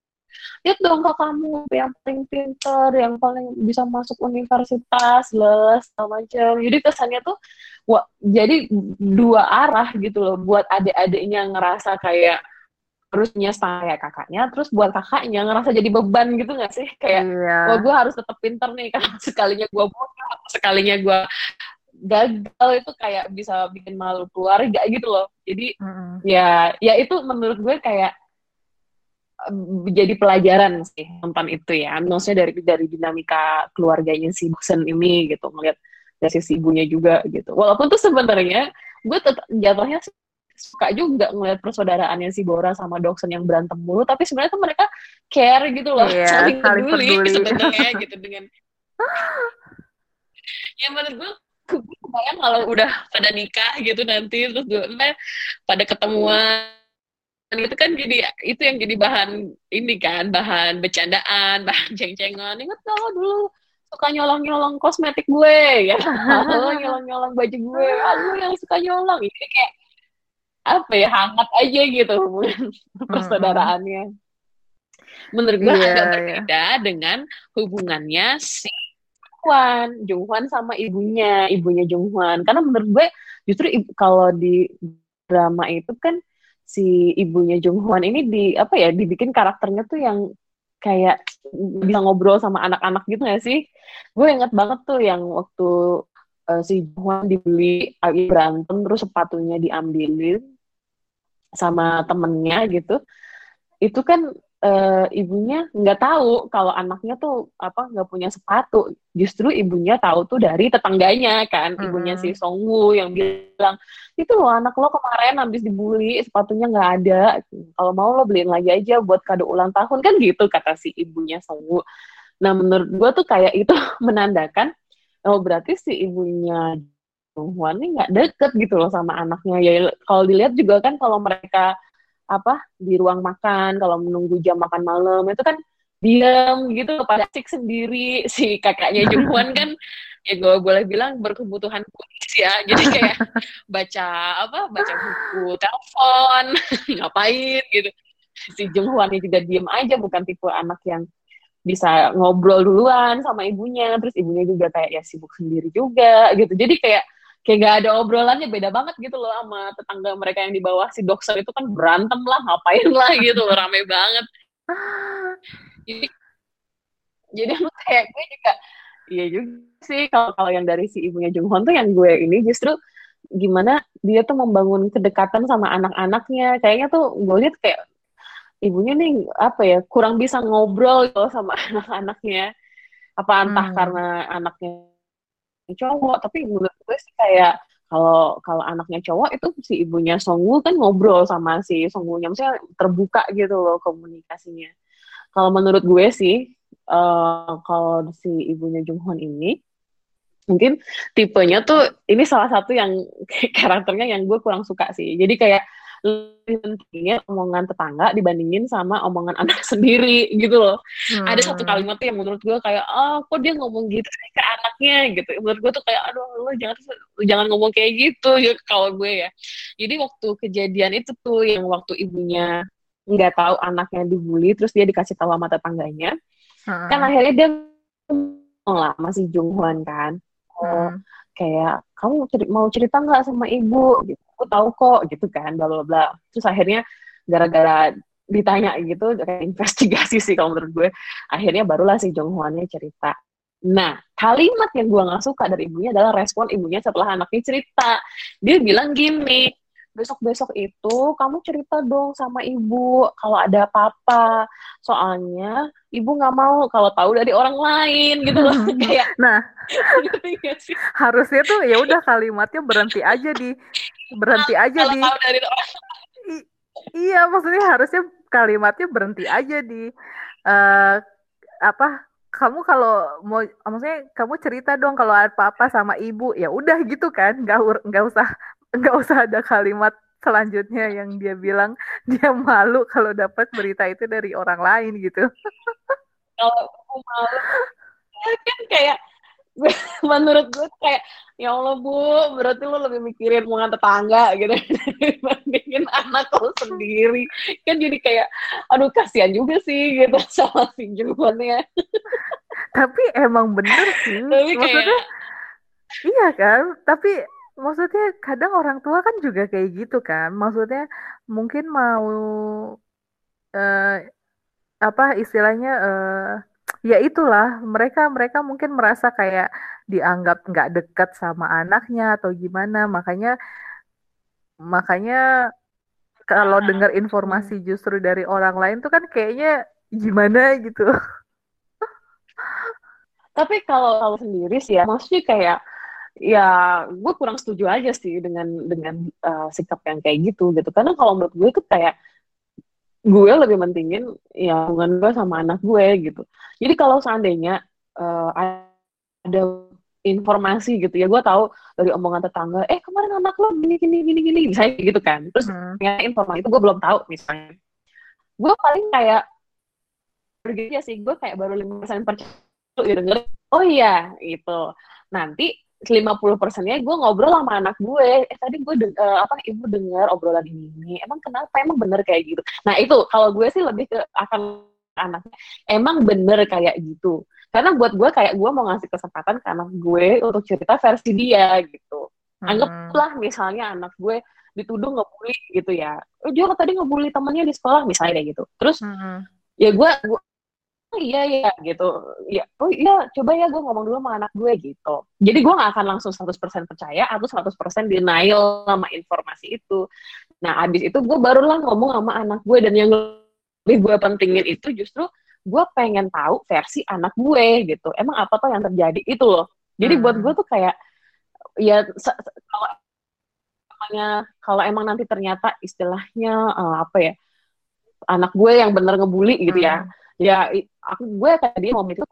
lihat dong kamu yang paling pinter yang paling bisa masuk universitas les macam jadi kesannya tuh wah, jadi dua arah gitu loh buat adik-adiknya ngerasa kayak terusnya saya kakaknya terus buat kakaknya ngerasa jadi beban gitu gak sih kayak iya. oh gue harus tetap pinter nih karena sekalinya gue bodoh sekalinya gue gagal itu kayak bisa bikin malu keluarga gitu loh jadi mm -hmm. ya ya itu menurut gue kayak jadi pelajaran sih nonton itu ya maksudnya dari dari dinamika keluarganya si Busen ini gitu ngeliat dari sisi ibunya juga gitu walaupun tuh sebenarnya gue tetap jatuhnya suka juga ngeliat persaudaraannya si Bora sama Doksen yang berantem mulu tapi sebenarnya tuh mereka care gitu loh yeah, saling, saling peduli, peduli. sebenarnya gitu dengan ya menurut gue kebayang kalau udah pada nikah gitu nanti terus gue pada ketemuan itu kan jadi itu yang jadi bahan ini kan bahan bercandaan bahan ceng-cengan. Inget gak dulu suka nyolong-nyolong kosmetik gue ya lo nyolong-nyolong baju gue lo yang suka nyolong. Ini kayak apa ya hangat aja gitu hubungan persaudaraannya menurut gue yeah, agak iya. berbeda yeah. dengan hubungannya si Junghuan Junghuan sama ibunya ibunya Junghuan karena menurut gue justru kalau di drama itu kan si ibunya Jung Hwan ini di apa ya dibikin karakternya tuh yang kayak bisa ngobrol sama anak-anak gitu gak sih? Gue inget banget tuh yang waktu uh, si Jung Hwan dibeli berantem terus sepatunya diambilin sama temennya gitu. Itu kan uh, ibunya nggak tahu kalau anaknya tuh apa nggak punya sepatu. Justru ibunya tahu tuh dari tetangganya kan, mm-hmm. ibunya si Songwu yang bilang itu loh anak lo kemarin habis dibully sepatunya nggak ada. Kalau mau lo beliin lagi aja buat kado ulang tahun kan gitu kata si ibunya Songwu. Nah menurut gue tuh kayak itu menandakan oh berarti si ibunya Ini nggak deket gitu loh sama anaknya. Ya kalau dilihat juga kan kalau mereka apa di ruang makan kalau menunggu jam makan malam itu kan diam gitu pada sendiri. Si kakaknya Jungwon kan ya gue boleh bilang berkebutuhan khusus ya. Jadi kayak baca apa baca buku telepon ngapain gitu. Si Jungwon juga diem aja bukan tipe anak yang bisa ngobrol duluan sama ibunya. Terus ibunya juga kayak ya sibuk sendiri juga gitu. Jadi kayak kayak gak ada obrolannya beda banget gitu loh sama tetangga mereka yang di bawah. Si dokter itu kan berantem lah ngapain lah gitu loh rame banget. Jadi jadi aku kayak gue juga iya juga sih kalau kalau yang dari si ibunya Jung Hon tuh yang gue ini justru gimana dia tuh membangun kedekatan sama anak-anaknya. Kayaknya tuh gue lihat kayak ibunya nih apa ya kurang bisa ngobrol gitu sama anak-anaknya. Apa entah hmm. karena anaknya cowok tapi menurut gue sih kayak kalau kalau anaknya cowok itu si ibunya Songwoo kan ngobrol sama si Songwoo-nya maksudnya terbuka gitu loh komunikasinya. Kalau menurut gue sih uh, kalau si ibunya Junghon ini mungkin tipenya tuh ini salah satu yang karakternya yang gue kurang suka sih. Jadi kayak lebih pentingnya omongan tetangga dibandingin sama omongan anak sendiri gitu loh. Hmm. Ada satu kalimat tuh yang menurut gue kayak, oh kok dia ngomong gitu ke anaknya gitu. Menurut gue tuh kayak, aduh lo jangan jangan ngomong kayak gitu ya kalau gue ya. Jadi waktu kejadian itu tuh yang waktu ibunya nggak tahu anaknya dibully, terus dia dikasih tahu sama tetangganya, hmm. kan akhirnya dia ngomong lah masih Junghwan kan. Oh, hmm. kayak kamu mau cerita nggak sama ibu? Gitu. Aku tahu kok gitu kan bla bla bla. Terus akhirnya gara-gara ditanya gitu kayak investigasi sih kalau menurut gue akhirnya barulah si Jong Hwannya cerita. Nah kalimat yang gue nggak suka dari ibunya adalah respon ibunya setelah anaknya cerita. Dia bilang gini besok-besok itu kamu cerita dong sama ibu kalau ada apa-apa. Soalnya ibu nggak mau kalau tahu dari orang lain gitu loh. Kayak nah, harusnya tuh ya udah kalimatnya berhenti aja di berhenti aja di tahu dari orang. iya, maksudnya harusnya kalimatnya berhenti aja di uh, apa kamu kalau mau maksudnya kamu cerita dong kalau apa-apa sama ibu ya udah gitu kan nggak nggak usah nggak usah ada kalimat selanjutnya yang dia bilang dia malu kalau dapat berita itu dari orang lain gitu. Kalau aku malu, ya kan kayak menurut gue kayak ya Allah bu, berarti lo lebih mikirin hubungan tetangga gitu dibandingin anak lo sendiri. Kan jadi kayak, aduh kasihan juga sih gitu sama si jawabannya. Tapi emang bener sih, Tapi maksudnya kayak, iya kan. Tapi maksudnya kadang orang tua kan juga kayak gitu kan. Maksudnya mungkin mau uh, apa istilahnya uh, ya itulah. Mereka mereka mungkin merasa kayak dianggap nggak dekat sama anaknya atau gimana. Makanya makanya kalau dengar informasi justru dari orang lain tuh kan kayaknya gimana gitu. Tapi kalau kalau sendiri sih ya maksudnya kayak ya gue kurang setuju aja sih dengan dengan uh, sikap yang kayak gitu gitu. Karena kalau menurut gue itu kayak gue lebih mentingin ya hubungan gue sama anak gue gitu. Jadi kalau seandainya uh, ada informasi gitu ya gue tahu dari omongan tetangga eh kemarin anak lo gini gini gini gini misalnya gitu kan. Terus hmm. informasi itu gue belum tahu misalnya. Gue paling kayak begitu ya sih gue kayak baru lima persen percaya denger oh iya gitu. Nanti 50 persennya gue ngobrol sama anak gue. Eh tadi gue uh, apa ibu dengar obrolan ini, ini emang kenapa? Emang bener kayak gitu? Nah itu kalau gue sih lebih ke akan anaknya emang bener kayak gitu? Karena buat gue kayak gue mau ngasih kesempatan ke anak gue untuk cerita versi dia gitu. Hmm. anggaplah misalnya anak gue dituduh ngebully gitu ya. Oh dia tadi ngebully temennya di sekolah misalnya kayak gitu. Terus hmm. ya gue iya iya gitu. Ya oh iya coba ya gue ngomong dulu sama anak gue gitu. Jadi gue gak akan langsung 100% percaya atau 100% denial sama informasi itu. Nah abis itu gue barulah ngomong sama anak gue dan yang lebih gue pentingin itu justru gue pengen tahu versi anak gue gitu. Emang apa tuh yang terjadi itu loh. Jadi hmm. buat gue tuh kayak ya kalau kalau emang nanti ternyata istilahnya uh, apa ya anak gue yang bener ngebully gitu ya. Hmm. ya aku gue dia mau itu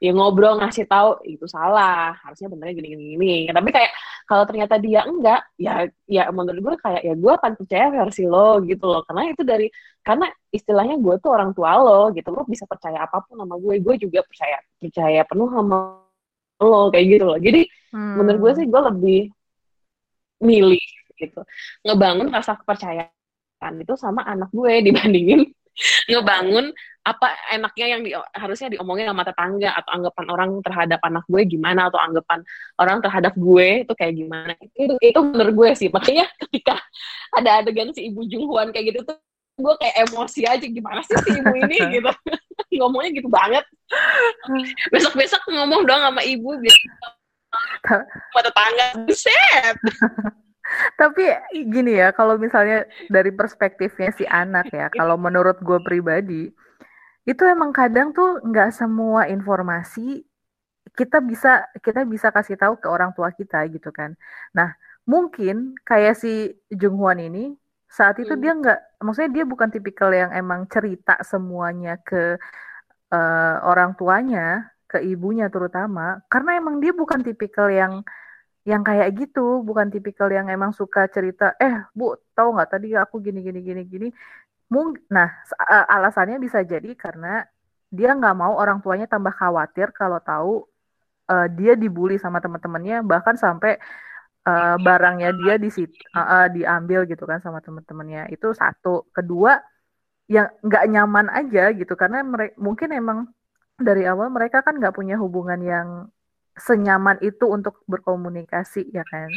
ya ngobrol ngasih tahu itu salah harusnya benernya gini gini gini tapi kayak kalau ternyata dia enggak ya ya menurut gue kayak ya gue akan percaya versi lo gitu loh. Karena itu dari karena istilahnya gue tuh orang tua lo gitu lo bisa percaya apa pun sama gue gue juga percaya percaya penuh sama lo kayak gitu loh. Jadi hmm. menurut gue sih gue lebih milih gitu ngebangun rasa kepercayaan itu sama anak gue dibandingin ngebangun apa enaknya yang di, harusnya diomongin sama tetangga atau anggapan orang terhadap anak gue gimana atau anggapan orang terhadap gue itu kayak gimana. Itu itu menurut gue sih. Makanya ketika ada adegan si ibu Junghuan kayak gitu tuh gue kayak emosi aja gimana sih si ibu ini? Gitu. Ngomongnya gitu banget. Besok besok ngomong dong sama ibu biar sama tetangga. Set tapi gini ya, kalau misalnya dari perspektifnya si anak ya, kalau menurut gue pribadi, itu emang kadang tuh nggak semua informasi kita bisa kita bisa kasih tahu ke orang tua kita gitu kan. Nah, mungkin kayak si Jung Hwan ini saat itu hmm. dia nggak, maksudnya dia bukan tipikal yang emang cerita semuanya ke uh, orang tuanya, ke ibunya terutama, karena emang dia bukan tipikal yang yang kayak gitu, bukan tipikal yang emang suka cerita, eh bu, tahu nggak tadi aku gini gini gini gini. Mung, nah alasannya bisa jadi karena dia nggak mau orang tuanya tambah khawatir kalau tahu uh, dia dibully sama teman-temannya, bahkan sampai uh, barangnya dia di uh, uh, diambil gitu kan sama teman-temannya. Itu satu. Kedua, yang nggak nyaman aja gitu karena mereka mungkin emang dari awal mereka kan nggak punya hubungan yang senyaman itu untuk berkomunikasi ya kan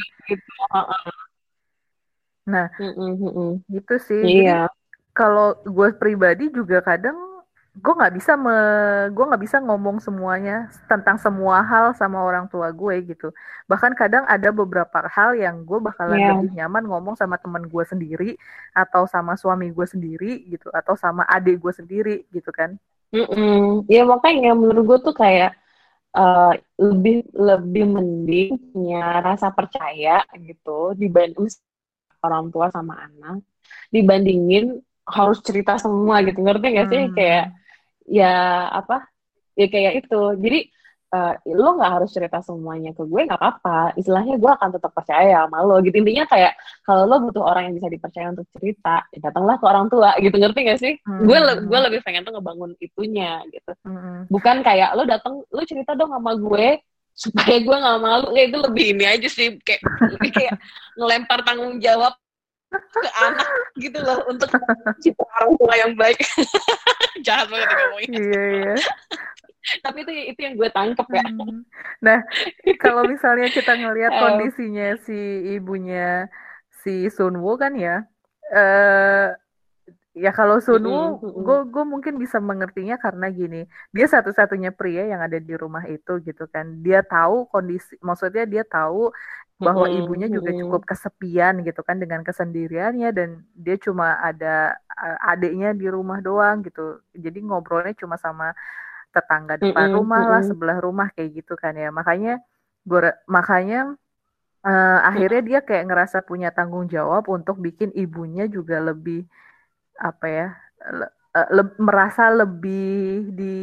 nah mm-mm. gitu sih iya. kalau gue pribadi juga kadang gue nggak bisa me gue nggak bisa ngomong semuanya tentang semua hal sama orang tua gue gitu bahkan kadang ada beberapa hal yang gue bakalan yeah. lebih nyaman ngomong sama teman gue sendiri atau sama suami gue sendiri gitu atau sama adik gue sendiri gitu kan mm -mm. ya makanya menurut gue tuh kayak uh, lebih lebih mending punya rasa percaya gitu dibanding orang tua sama anak. Dibandingin harus cerita semua gitu. Ngerti gak sih? Hmm. kayak ya apa? Ya kayak itu. Jadi uh, lo nggak harus cerita semuanya ke gue nggak apa-apa. Istilahnya gue akan tetap percaya sama lo gitu. Intinya kayak kalau lo butuh orang yang bisa dipercaya untuk cerita ya datanglah ke orang tua gitu. Ngerti gak sih? Hmm. gue le gue lebih pengen tuh ngebangun itunya gitu. Hmm. bukan kayak lo datang lo cerita dong sama gue supaya gue nggak malu. Ya itu lebih ini aja sih. Kayak lebih kayak ngelempar tanggung jawab ke anak gitu loh untuk cita orang tua yang baik. Jahat banget ngomongnya. Iya iya tapi itu itu yang gue tangkep ya. Hmm. nah kalau misalnya kita ngelihat kondisinya si ibunya si Sunwoo kan ya uh, ya kalau Sunwoo gue gue mungkin bisa mengertinya karena gini dia satu-satunya pria yang ada di rumah itu gitu kan. Dia tahu kondisi maksudnya dia tahu bahwa mm-hmm. ibunya juga cukup kesepian gitu kan dengan kesendiriannya dan dia cuma ada adiknya di rumah doang gitu. Jadi ngobrolnya cuma sama tetangga depan mm -hmm, rumah lah, sebelah rumah kayak gitu kan ya. Makanya gue makanya uh, akhirnya dia kayak ngerasa punya tanggung jawab untuk bikin ibunya juga lebih apa ya le, uh, le, merasa lebih di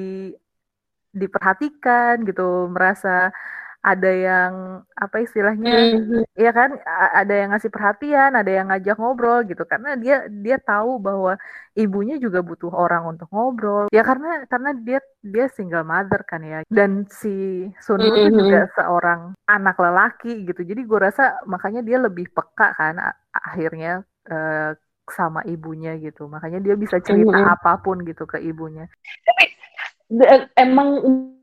diperhatikan gitu, merasa ada yang apa istilahnya mm-hmm. ya kan ada yang ngasih perhatian ada yang ngajak ngobrol gitu karena dia dia tahu bahwa ibunya juga butuh orang untuk ngobrol ya karena karena dia dia single mother kan ya dan si Sun mm-hmm. itu juga seorang anak lelaki gitu jadi gue rasa makanya dia lebih peka kan akhirnya uh, sama ibunya gitu makanya dia bisa cerita mm-hmm. apa pun gitu ke ibunya tapi emang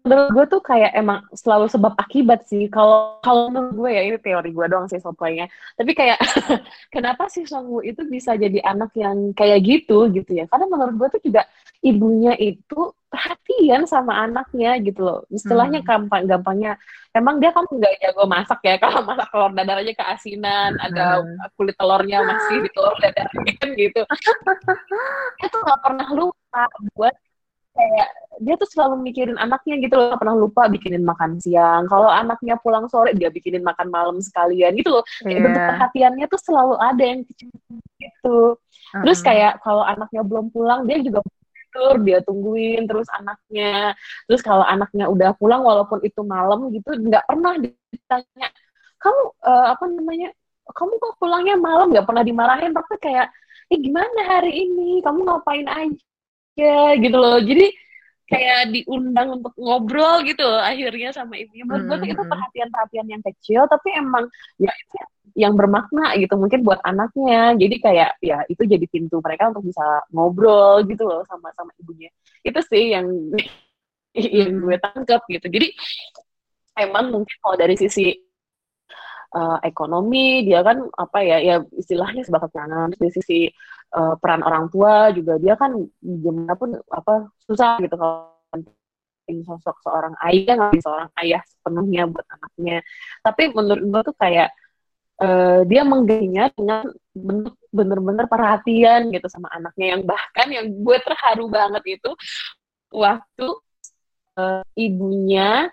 menurut gue tuh kayak emang selalu sebab akibat sih. Kalau kalau menurut gue ya ini teori gue doang sih soalnya tapi kayak kenapa sih Songwoo itu bisa jadi anak yang kayak gitu gitu ya? Karena menurut gue tuh juga ibunya itu perhatian sama anaknya gitu loh. Istilahnya hmm. gampang gampangnya emang dia kan nggak jago masak ya. Kalau masak telur dadar aja keasinan hmm. ada kulit telurnya masih di telur dadar kan gitu. Itu nggak pernah lupa buat kayak dia tuh selalu mikirin anaknya gitu loh pernah lupa bikinin makan siang. Kalau anaknya pulang sore dia bikinin makan malam sekalian gitu loh. Yeah. bentuk perhatiannya tuh selalu ada yang kecil gitu. Terus kayak kalau anaknya belum pulang dia juga tidur dia tungguin terus anaknya. Terus kalau anaknya udah pulang walaupun itu malam gitu nggak pernah ditanya kamu uh, apa namanya kamu kok pulangnya malam nggak pernah dimarahin? Tapi kayak eh gimana hari ini? Kamu ngapain aja ya gitu loh. Jadi kayak diundang untuk ngobrol gitu loh akhirnya sama ibunya menurut gue itu hmm. perhatian-perhatian yang kecil tapi emang ya yang bermakna gitu mungkin buat anaknya. Jadi kayak ya itu jadi pintu mereka untuk bisa ngobrol gitu loh sama sama ibunya. Itu sih yang yang gue tangkap gitu. Jadi emang mungkin kalau dari sisi uh, ekonomi dia kan apa ya ya istilahnya sebagai kanan dari sisi uh, peran orang tua juga. Dia kan gimana pun apa susah gitu kalau sosok seorang ayah nggak seorang ayah sepenuhnya buat anaknya. Tapi menurut gue tuh kayak uh, dia menggainya dengan bentuk bener-bener perhatian gitu sama anaknya yang bahkan yang gue terharu banget itu waktu uh, ibunya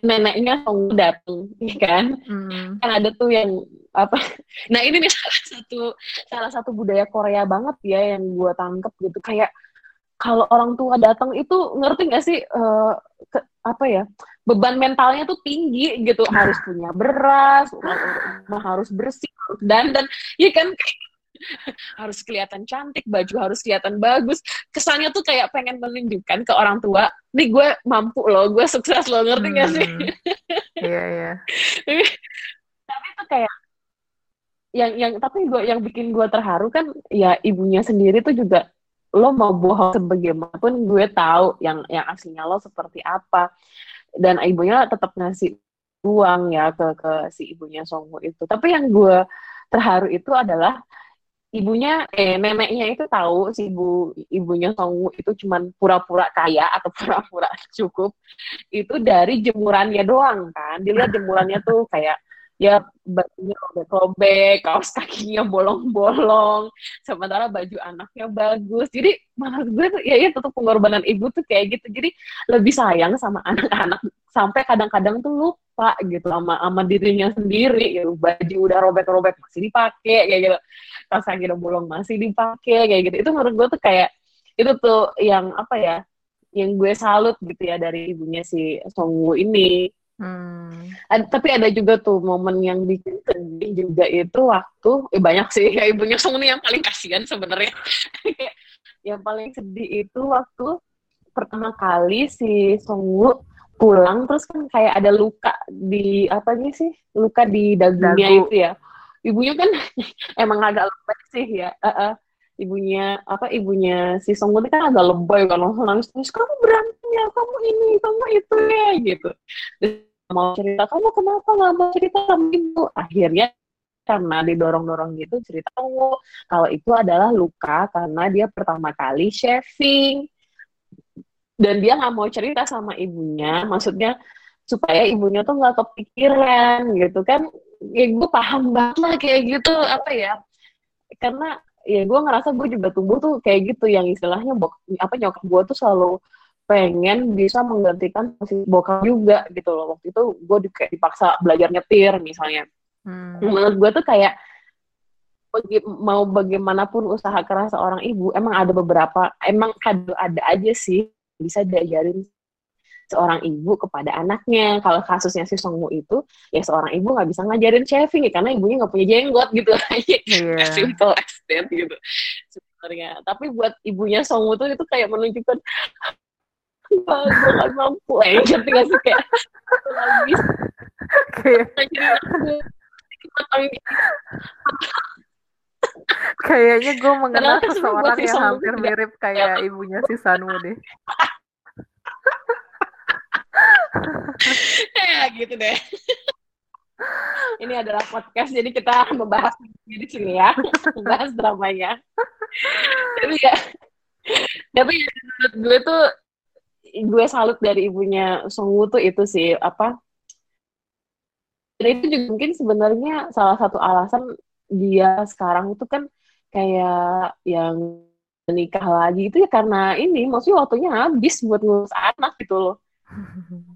neneknya Song datang, ya kan? Hmm. Kan ada tuh yang apa? Nah ini nih salah satu salah satu budaya Korea banget ya yang gue tangkep gitu kayak kalau orang tua datang itu ngerti gak sih uh, ke, apa ya beban mentalnya tuh tinggi gitu harus punya beras, harus bersih, dan dan ya kan harus kelihatan cantik, baju harus kelihatan bagus. Kesannya tuh kayak pengen menunjukkan ke orang tua, nih gue mampu loh, gue sukses loh, ngerti hmm. gak sih? Iya, iya. Tapi itu kayak yang yang tapi gue yang bikin gue terharu kan ya ibunya sendiri tuh juga lo mau bohong sebagaimanapun gue tahu yang yang aslinya lo seperti apa dan ibunya tetap ngasih uang ya ke ke si ibunya Songhu itu tapi yang gue terharu itu adalah ibunya eh neneknya itu tahu si ibu ibunya Songwu itu cuman pura-pura kaya atau pura-pura cukup itu dari jemurannya doang kan dilihat jemurannya tuh kayak ya bajunya robek-robek, kaos kakinya bolong-bolong, sementara baju anaknya bagus. Jadi malah gue tuh ya itu tuh pengorbanan ibu tuh kayak gitu. Jadi lebih sayang sama anak-anak sampai kadang-kadang tuh lupa gitu sama sama dirinya sendiri. Ya baju udah robek-robek masih dipakai kayak gitu pas lagi udah bolong masih dipakai kayak gitu itu menurut gue tuh kayak itu tuh yang apa ya yang gue salut gitu ya dari ibunya si Songwoo ini Hmm. Ad, tapi ada juga tuh momen yang bikin sedih juga itu waktu eh banyak sih ya ibunya Song ini yang paling kasihan sebenarnya. yang paling sedih itu waktu pertama kali si Songwoo pulang terus kan kayak ada luka di apa sih? Luka di dagunya Dagu. itu ya. Ibunya kan emang agak lebay sih ya uh, uh, ibunya apa ibunya si Song kan agak lebay kan langsung nangis terus kamu berantem ya kamu ini kamu itu ya gitu. Terus mau cerita kamu kenapa nggak mau cerita sama ibu? Akhirnya karena didorong-dorong gitu cerita kamu kalau itu adalah luka karena dia pertama kali shaving dan dia nggak mau cerita sama ibunya maksudnya supaya ibunya tuh nggak kepikiran gitu kan. Ya gue paham banget lah kayak gitu apa ya. Karena ya gue ngerasa gue juga tumbuh tuh kayak gitu yang istilahnya bok apa nyokap gue tuh selalu pengen bisa menggantikan posisi bokap juga gitu loh. Waktu itu gue di, kayak dipaksa belajar nyetir misalnya. Hmm. menurut gue tuh kayak mau bagaimanapun usaha keras seorang ibu emang ada beberapa emang ada ada aja sih bisa diajarin seorang ibu kepada anaknya. Kalau kasusnya si Songmu itu, ya seorang ibu nggak bisa ngajarin shaving ya, karena ibunya nggak punya jenggot gitu. Yeah. Simple as that gitu sebenarnya. Tapi buat ibunya Songmu tuh itu kayak menunjukkan gue gak mampu ya, ngerti gak sih kayak lagi Kayaknya gue mengenal seseorang yang hampir mirip kayak ibunya si Sanmu deh. ya gitu deh. Ini adalah podcast, jadi kita membahas di sini ya, membahas dramanya. tapi ya, tapi ya, menurut gue tuh, gue salut dari ibunya Songwoo tuh itu sih, apa, dan itu juga mungkin sebenarnya salah satu alasan dia sekarang itu kan kayak yang nikah lagi itu ya karena ini maksudnya waktunya habis buat ngurus anak gitu loh.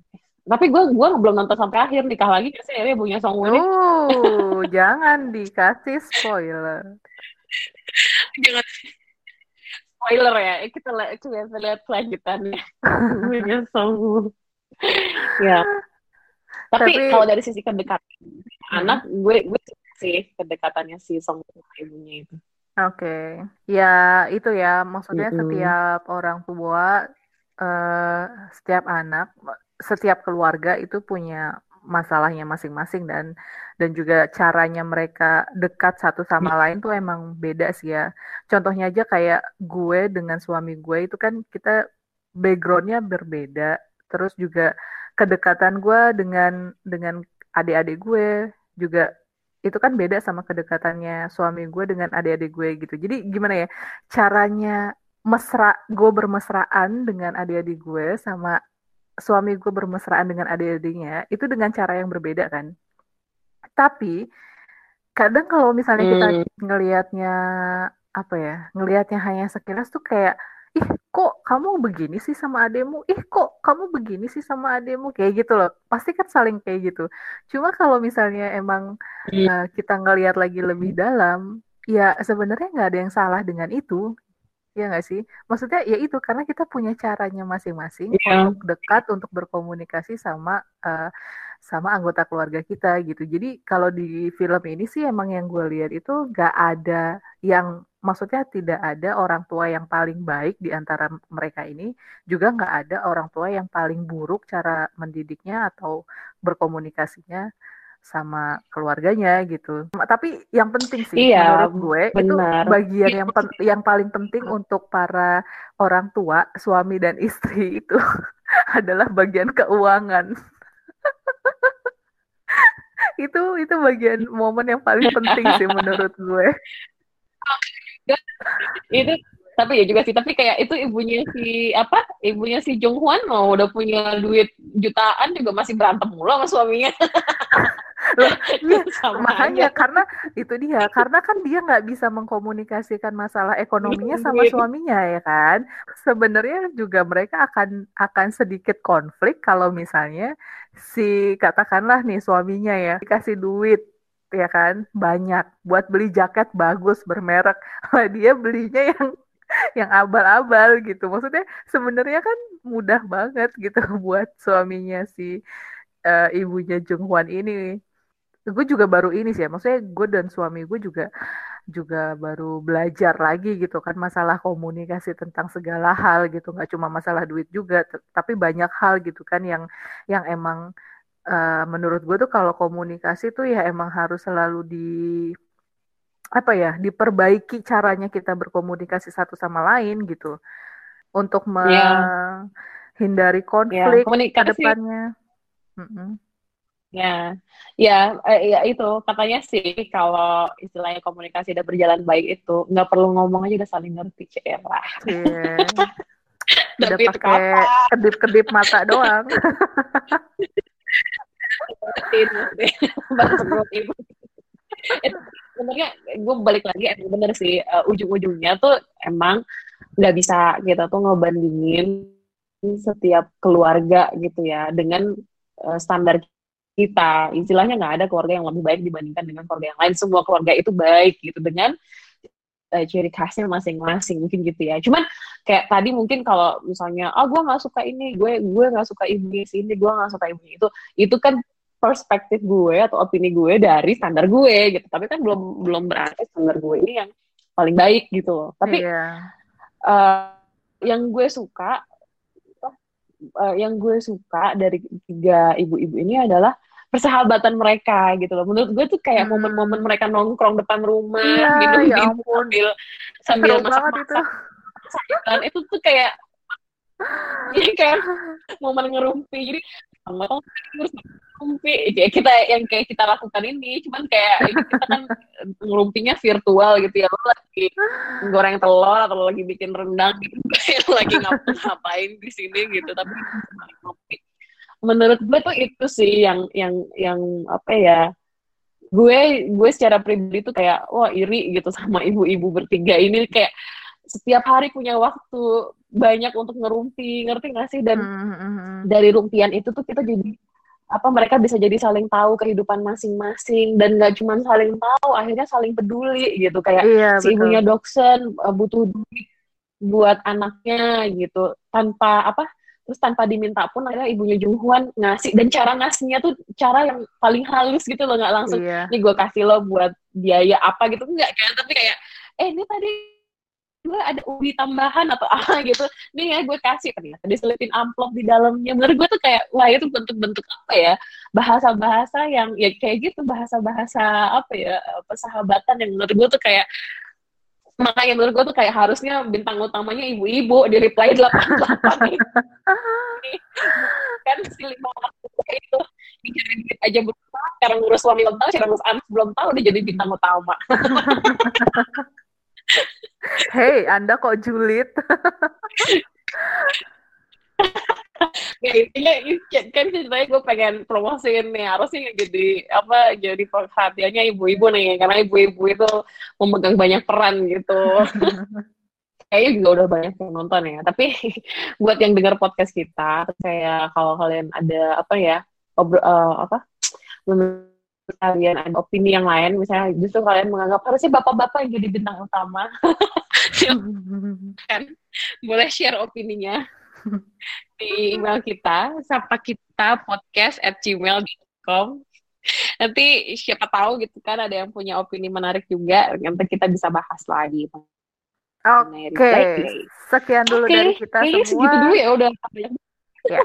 Tapi gue gue belum nonton sampai akhir nikah lagi sih ya punya Song Woo oh jangan dikasih spoiler. Jangan. Spoiler ya eh, kita lihat kita lihat kelanjutannya. Punya Song ya. Tapi, tapi kalau dari sisi kedekatan hmm. anak gue gue sih kedekatannya si Song sama ibunya itu Oke, ya itu ya maksudnya mm-hmm. setiap orang tua, uh, setiap anak, setiap keluarga itu punya masalahnya masing-masing dan dan juga caranya mereka dekat satu sama mm. lain tuh emang beda sih ya. Contohnya aja kayak gue dengan suami gue itu kan kita backgroundnya berbeda, terus juga kedekatan gue dengan dengan adik-adik gue juga itu kan beda sama kedekatannya suami gue dengan adik-adik gue gitu. Jadi gimana ya caranya mesra gue bermesraan dengan adik-adik gue sama suami gue bermesraan dengan adik-adiknya itu dengan cara yang berbeda kan. Tapi kadang kalau misalnya kita hmm. ngelihatnya apa ya, ngelihatnya hanya sekilas tuh kayak ih kok kamu begini sih sama ademu ih kok kamu begini sih sama ademu kayak gitu loh. Pasti kan saling kayak gitu. Cuma kalau misalnya emang uh, kita ngelihat lagi lebih dalam ya sebenarnya nggak ada yang salah dengan itu. Ya nggak sih? Maksudnya ya itu karena kita punya caranya masing-masing yeah. untuk dekat untuk berkomunikasi sama uh, sama anggota keluarga kita gitu. Jadi kalau di film ini sih emang yang gue lihat itu nggak ada yang maksudnya tidak ada orang tua yang paling baik di antara mereka ini, juga nggak ada orang tua yang paling buruk cara mendidiknya atau berkomunikasinya sama keluarganya gitu. Tapi yang penting sih iya, menurut gue benar. itu bagian yang pen yang paling penting untuk para orang tua, suami dan istri itu adalah bagian keuangan. itu itu bagian momen yang paling penting sih menurut gue itu tapi ya juga sih tapi kayak itu ibunya si apa ibunya si Jung Hwan mau udah punya duit jutaan juga masih berantem mulu sama suaminya Loh, iya, makanya aja. karena itu dia karena kan dia nggak bisa mengkomunikasikan masalah ekonominya sama iya. suaminya ya kan sebenarnya juga mereka akan akan sedikit konflik kalau misalnya si katakanlah nih suaminya ya dikasih duit ya kan? Banyak. Buat beli jaket bagus bermerek. Dia belinya yang yang abal-abal gitu. Maksudnya sebenarnya kan mudah banget gitu buat suaminya si uh, ibunya Jung Hwan ini. Gue juga baru ini sih ya. Maksudnya gue dan suami gue juga juga baru belajar lagi gitu kan masalah komunikasi tentang segala hal gitu. Nggak cuma masalah duit juga tapi banyak hal gitu kan yang yang emang uh, menurut gue tuh kalau komunikasi tuh ya emang harus selalu di apa ya diperbaiki caranya kita berkomunikasi satu sama lain gitu untuk iya. menghindari yeah. konflik yeah. ke depannya. Mm -hmm. Ya, ya, eh, ya itu katanya sih kalau istilahnya komunikasi udah berjalan baik itu nggak perlu ngomong aja udah saling ngerti cewek. Yeah. udah pakai kedip-kedip mata doang. sebenarnya gue balik lagi emang bener sih uh, ujung-ujungnya tuh emang nggak bisa kita tuh ngebandingin setiap keluarga gitu ya dengan uh, standar kita. Istilahnya nggak ada keluarga yang lebih baik dibandingkan dengan keluarga yang lain. Semua keluarga itu baik gitu. Dengan uh, ciri khasnya masing-masing mungkin gitu ya cuman kayak tadi mungkin kalau misalnya ah oh, gue nggak suka ini gue gue nggak suka ibu sini gue nggak suka ibu itu itu kan perspektif gue atau opini gue dari standar gue gitu tapi kan belum belum berarti standar gue ini yang paling baik gitu loh tapi yeah. Iya. uh, yang gue suka uh, yang gue suka dari tiga ibu-ibu ini adalah persahabatan mereka gitu loh. Menurut gue tuh kayak hmm. momen-momen mereka nongkrong depan rumah, yeah, minum ya minum sambil sambil masak-masak. itu tuh kayak jadi kayak momen ngerumpi. Jadi terus ngerumpi kayak kita yang kayak kita lakukan ini cuman kayak kita kan ngerumpinya virtual gitu ya lo lagi goreng telur atau lagi bikin rendang gitu lagi ngapain di sini gitu tapi menurut gue tuh itu sih yang yang yang apa ya gue gue secara pribadi tuh kayak wah iri gitu sama ibu-ibu bertiga ini. Kayak setiap hari punya waktu banyak untuk ngerumpi ngerti gak sih? Dan mm -hmm. dari rumpian itu tuh kita jadi apa mereka bisa jadi saling tahu kehidupan masing-masing. Dan gak cuma saling tahu akhirnya saling peduli gitu. Kayak iya, si betul. ibunya doksen uh, butuh duit buat anaknya gitu. Tanpa apa terus tanpa diminta pun akhirnya ibunya Junghuan ngasih dan cara ngasihnya tuh cara yang paling halus gitu loh nggak langsung iya. nih gue kasih lo buat biaya apa gitu. Nggak kayak tapi kayak eh ini tadi gue ada ubi tambahan atau apa gitu. Nih ya gue kasih. Ternyata diselipin amplop di dalamnya. Menurut gue tuh kayak wah itu bentuk-bentuk apa ya bahasa-bahasa yang ya kayak gitu bahasa-bahasa apa ya persahabatan yang menurut gue tuh kayak makanya menurut gue tuh kayak harusnya bintang utamanya ibu-ibu di reply delapan delapan kan si lima itu dicari duit aja belum tahu sekarang ngurus suami belum tahu sekarang ngurus anak belum tahu udah jadi bintang utama Hei, Anda kok julid? ya intinya kan ceritanya gue pengen promosiin nih harusnya jadi apa jadi perhatiannya ibu-ibu nih karena ibu-ibu itu memegang banyak peran gitu. Kayaknya juga udah banyak yang nonton ya tapi buat yang dengar podcast kita kayak kalau kalian ada apa ya obrol uh, apa kalian ada opini yang lain misalnya justru kalian menganggap harusnya bapak-bapak yang jadi bintang utama? Kan boleh share opininya di email kita sapa kita podcast at gmail.com nanti siapa tahu gitu kan ada yang punya opini menarik juga nanti kita bisa bahas lagi Oke, okay. sekian dulu okay. dari kita Kayaknya semua. segitu dulu ya udah. Ya.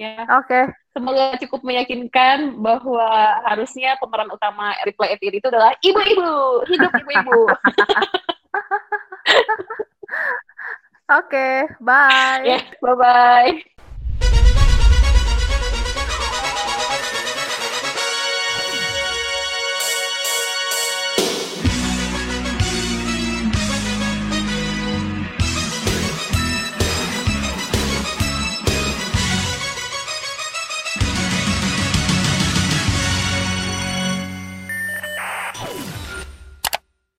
ya. Oke. Okay. Semoga cukup meyakinkan bahwa harusnya pemeran utama Reply It itu adalah ibu-ibu, hidup ibu-ibu. Oke, okay, bye. Yeah, bye-bye.